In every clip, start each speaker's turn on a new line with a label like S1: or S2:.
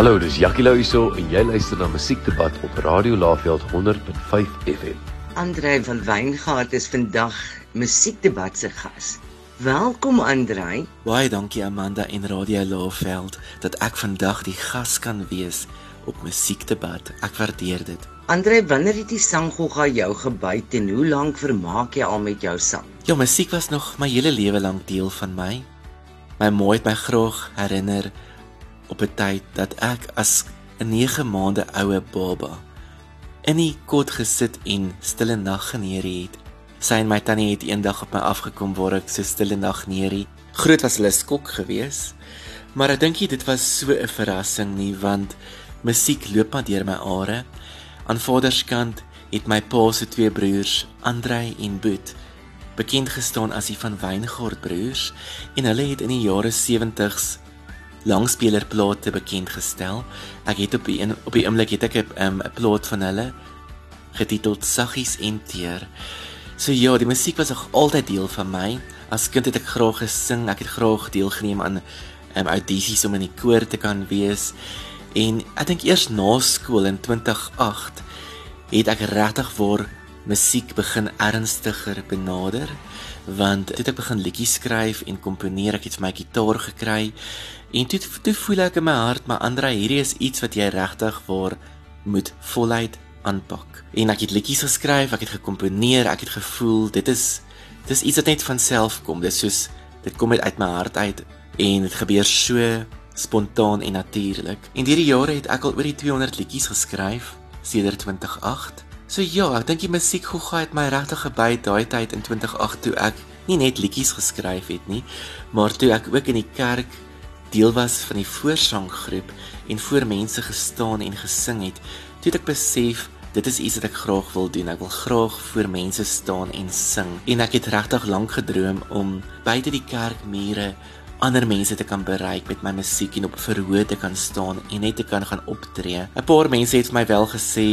S1: Hallo, dis Jackie Lou hierso en jy luister na Musiekdebat op Radio Laveld 100.5 FM.
S2: Andrei van Wyngaard is vandag Musiekdebat se gas. Welkom Andrei.
S3: Baie dankie Amanda en Radio Laveld dat ek vandag die gas kan wees op Musiekdebat. Ek waardeer dit.
S2: Andrei, wanneer het die sanggogga jou gebyt en hoe lank vermaak jy al met jou sang?
S3: Ja, musiek was nog my hele lewe lank deel van my. My ma het my graag herinner op 'n tyd dat ek as 'n 9 maande oue baba in die kot gesit en stille nag geneerie het. Sy en my tannie het eendag op my afgekom waar ek so stille nag neerie. Groot was hulle skok geweest, maar ek dink dit was so 'n verrassing nie want musiek loop maar deur my are. Aan vaderskant het my pa se twee broers, Andrei en Boet, bekend gestaan as die van Wyngaard broers en hulle het in die jare 70s langspelerplate bekend gestel. Ek het op een, op die oomblik het ek 'n um, plot van hulle getiteld Saggies en Teer. So ja, die musiek was nog altyd deel van my. As kind het ek graag gesing, ek het graag deelgeneem aan um, audisies om in die koor te kan wees. En ek dink eers na skool in 2008 het ek regtig vir musiek begin ernstiger benader want toe ek begin liedjies skryf en komponeer ek het vir my gitaar gekry En toe toe voel ek in my hart, maar Andre, hierdie is iets wat jy regtig waar moet voluit aanpak. En ek het liedjies geskryf, ek het gekomponeer, ek het gevoel dit is dis iets wat net van self kom. Dit soos dit kom uit my hart uit en dit gebeur so spontaan en natuurlik. En hierdie jare het ek al oor die 200 liedjies geskryf sedert 2008. So ja, ek dink die musiek gogga het my regtig gebyt daai tyd in 2008 toe ek nie net liedjies geskryf het nie, maar toe ek ook in die kerk deel was van die voorsanggroep en voor mense gestaan en gesing het, het ek besef dit is iets wat ek graag wil doen. Ek wil graag voor mense staan en sing. En ek het regtig lank gedroom om buite die kerkmure ander mense te kan bereik met my musiek en op verhoog te kan staan en net te kan gaan optree. 'n Paar mense het vir my wel gesê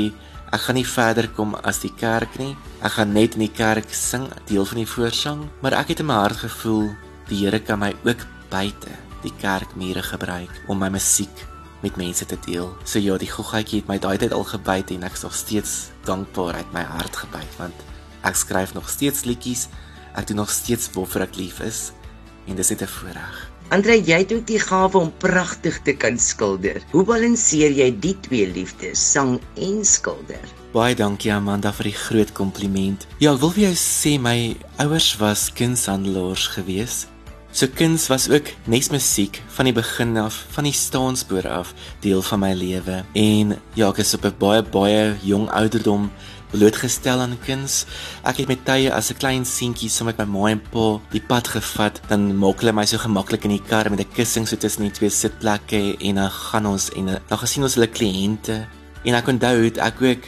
S3: ek gaan nie verder kom as die kerk nie. Ek gaan net in die kerk sing, deel van die voorsang, maar ek het in my hart gevoel die Here kan my ook buite die kerkmure gebruik om my musiek met mense te deel. So ja, die goggatjie het my daai tyd al gebyt en ek is nog steeds dankbaar uit my hart gebyt want ek skryf nog steeds liedjies. Ek doen nog steeds waarvoor ek lief is en dis net 'n voorreg.
S2: Andre, jy het ook die gawe om pragtig te kan skilder. Hoe balanseer jy die twee liefdes, sang en skilder?
S3: Baie dankie Amanda vir die groot kompliment. Ja, ek wil vir jou sê my ouers was kunshandelaars geweest So kuns was ook nes musiek van die begin af, van die staanspoor af deel van my lewe. En ja, ek is op 'n baie baie jong ouderdom blootgestel aan kuns. Ek het met tye as 'n klein seentjie saam met my ma en pa die pad gevat, dan maak hulle my so gemaklik in die kar met 'n kussing so tussen die twee sitplekke en dan gaan ons en dan gesien ons hulle kliënte. En ek onthou het ek ook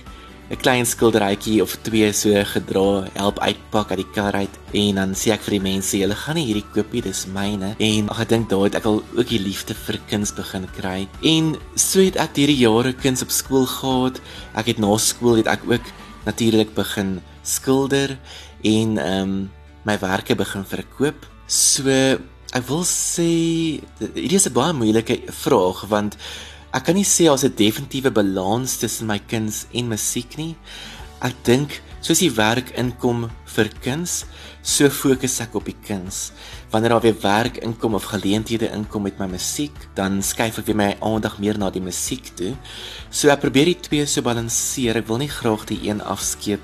S3: 'n klein skilderytjie of twee so gedra, help uitpak uit die kar uit en dan sê ek vir die mense, julle gaan nie hierdie koop nie, dis myne. En ag ek dink daai het ek al ook die liefde vir kuns begin kry. En so het ek hierdie jare kuns op skool gehad. Ek het na skool het ek ook natuurlik begin skilder en ehm um, my werke begin verkoop. So ek wil sê hierdie is 'n baie moeilike vraag want Ek kan nie sê daar's 'n definitiewe balans tussen my kuns en musiek nie. Ek dink soos die werk inkom vir kuns, so fokus ek op die kuns. Wanneer daar weer werk inkom of geleenthede inkom met my musiek, dan skuif ek weer my aandag meer na die musiek toe. So ek probeer die twee so balanseer. Ek wil nie graag die een afskeep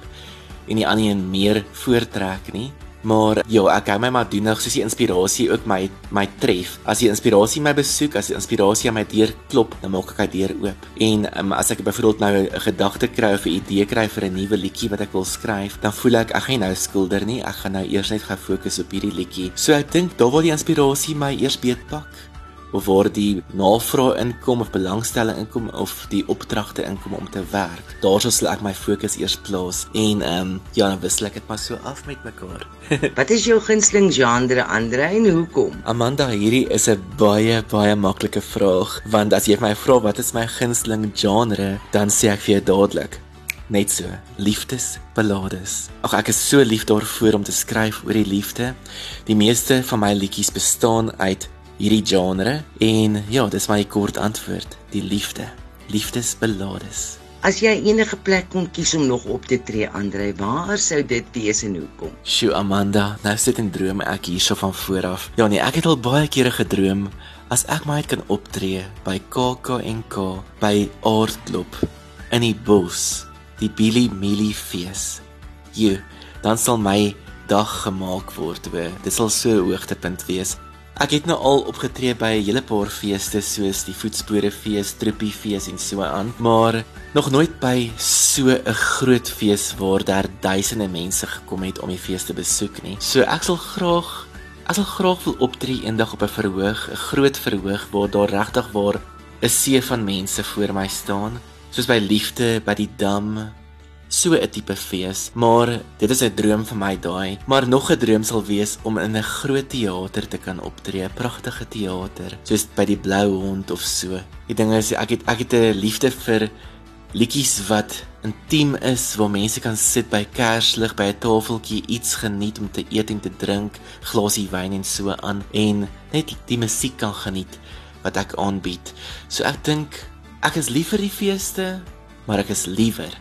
S3: en die ander een meer voortrek nie. Maar ja, ek hou my maar doenig soos die inspirasie ook my my tref. As die inspirasie my besoek, as die inspirasie aan my deur klop, dan maak ek hy deur oop. En um, as ek byvoorbeeld nou 'n gedagte kry of 'n idee kry vir 'n nuwe liedjie wat ek wil skryf, dan voel ek ek gaan nou skilder nie, ek gaan nou eers net gaan fokus op hierdie liedjie. So ek dink daar waar die inspirasie my eers beetpak of waar die navraag inkom of belangstelling inkom of die opdragte inkom om te werk. Daarso sal ek my fokus eers plaas en ehm um, ja, dan wissel ek dit maar so af met mekaar.
S2: Wat is jou gunsteling genre Andre en hoekom?
S3: Amanda, hierdie is 'n baie baie maklike vraag want as jy my vra wat is my gunsteling genre, dan sê ek vir jou dadelik net so liefdesballades. Ag ek is so lief daarvoor om te skryf oor die liefde. Die meeste van my liedjies bestaan uit hierdie genre en ja, dis my kort antwoord, die liefde. Liefdesbelades.
S2: As jy enige plek kon kies om nog op te tree, Andre, waar sou dit wees en hoekom?
S3: Sjoe Amanda, nou sit en droom ek hierso van voor af. Ja nee, ek het al baie kere gedroom as ek my kan optree by KAKNK by Aardklop in die bos, die Billy Millie fees. Jy, dan sal my dag gemaak word. Dit sal so 'n hoogtepunt wees. Ek het nou al opgetree by 'n hele paar feeste soos die Voetspore fees, Trippie fees en so aan, maar nog nooit by so 'n groot fees waar daar duisende mense gekom het om die fees te besoek nie. So ek sal graag ek sal graag wil optree eendag op 'n verhoog, 'n groot verhoog waar daar regtig waar 'n see van mense voor my staan, soos by Liefde by die Dam, so 'n tipe fees, maar dit is 'n droom vir my daai. Maar nog 'n droom sal wees om in 'n groot teater te kan optree, 'n pragtige teater, soos by die Blou Hond of so. Die ding is ek het ek het 'n liefde vir liedjies wat intiem is waar mense kan sit by kerslig by 'n tafeltjie iets geniet om te eet en te drink, glasie wyn en so aan en net die, musiek kan geniet wat ek aanbied. So ek dink ek is lief vir die feeste, maar ek is liewer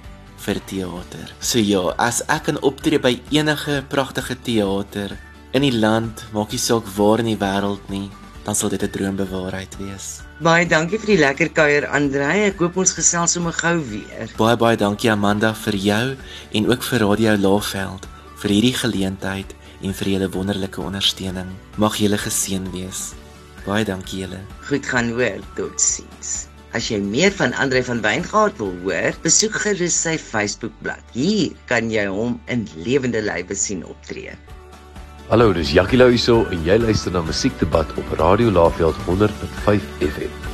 S3: vir teater. So ja, as ek kan optree by enige pragtige teater in die land, maak nie saak waar in die wêreld nie, dan sal dit 'n droombewaarheid wees.
S2: Baie dankie vir die lekker kuier Andre. Ek hoop ons gesels sommer gou weer.
S3: Baie baie dankie Amanda vir jou en ook vir Radio Laagveld vir hierdie geleentheid en vir julle wonderlike ondersteuning. Mag julle geseën wees. Baie dankie julle.
S2: Goed gaan hoor. Totsiens. As jy meer van Andre van Wyngaard wil hoor, besoek gerus sy Facebookblad. Hier kan jy hom in lewende lywe sien optree.
S1: Hallo, dis Jackie Lou hierso en jy luister na Musiekdebat op Radio Laveld 100.5 FM.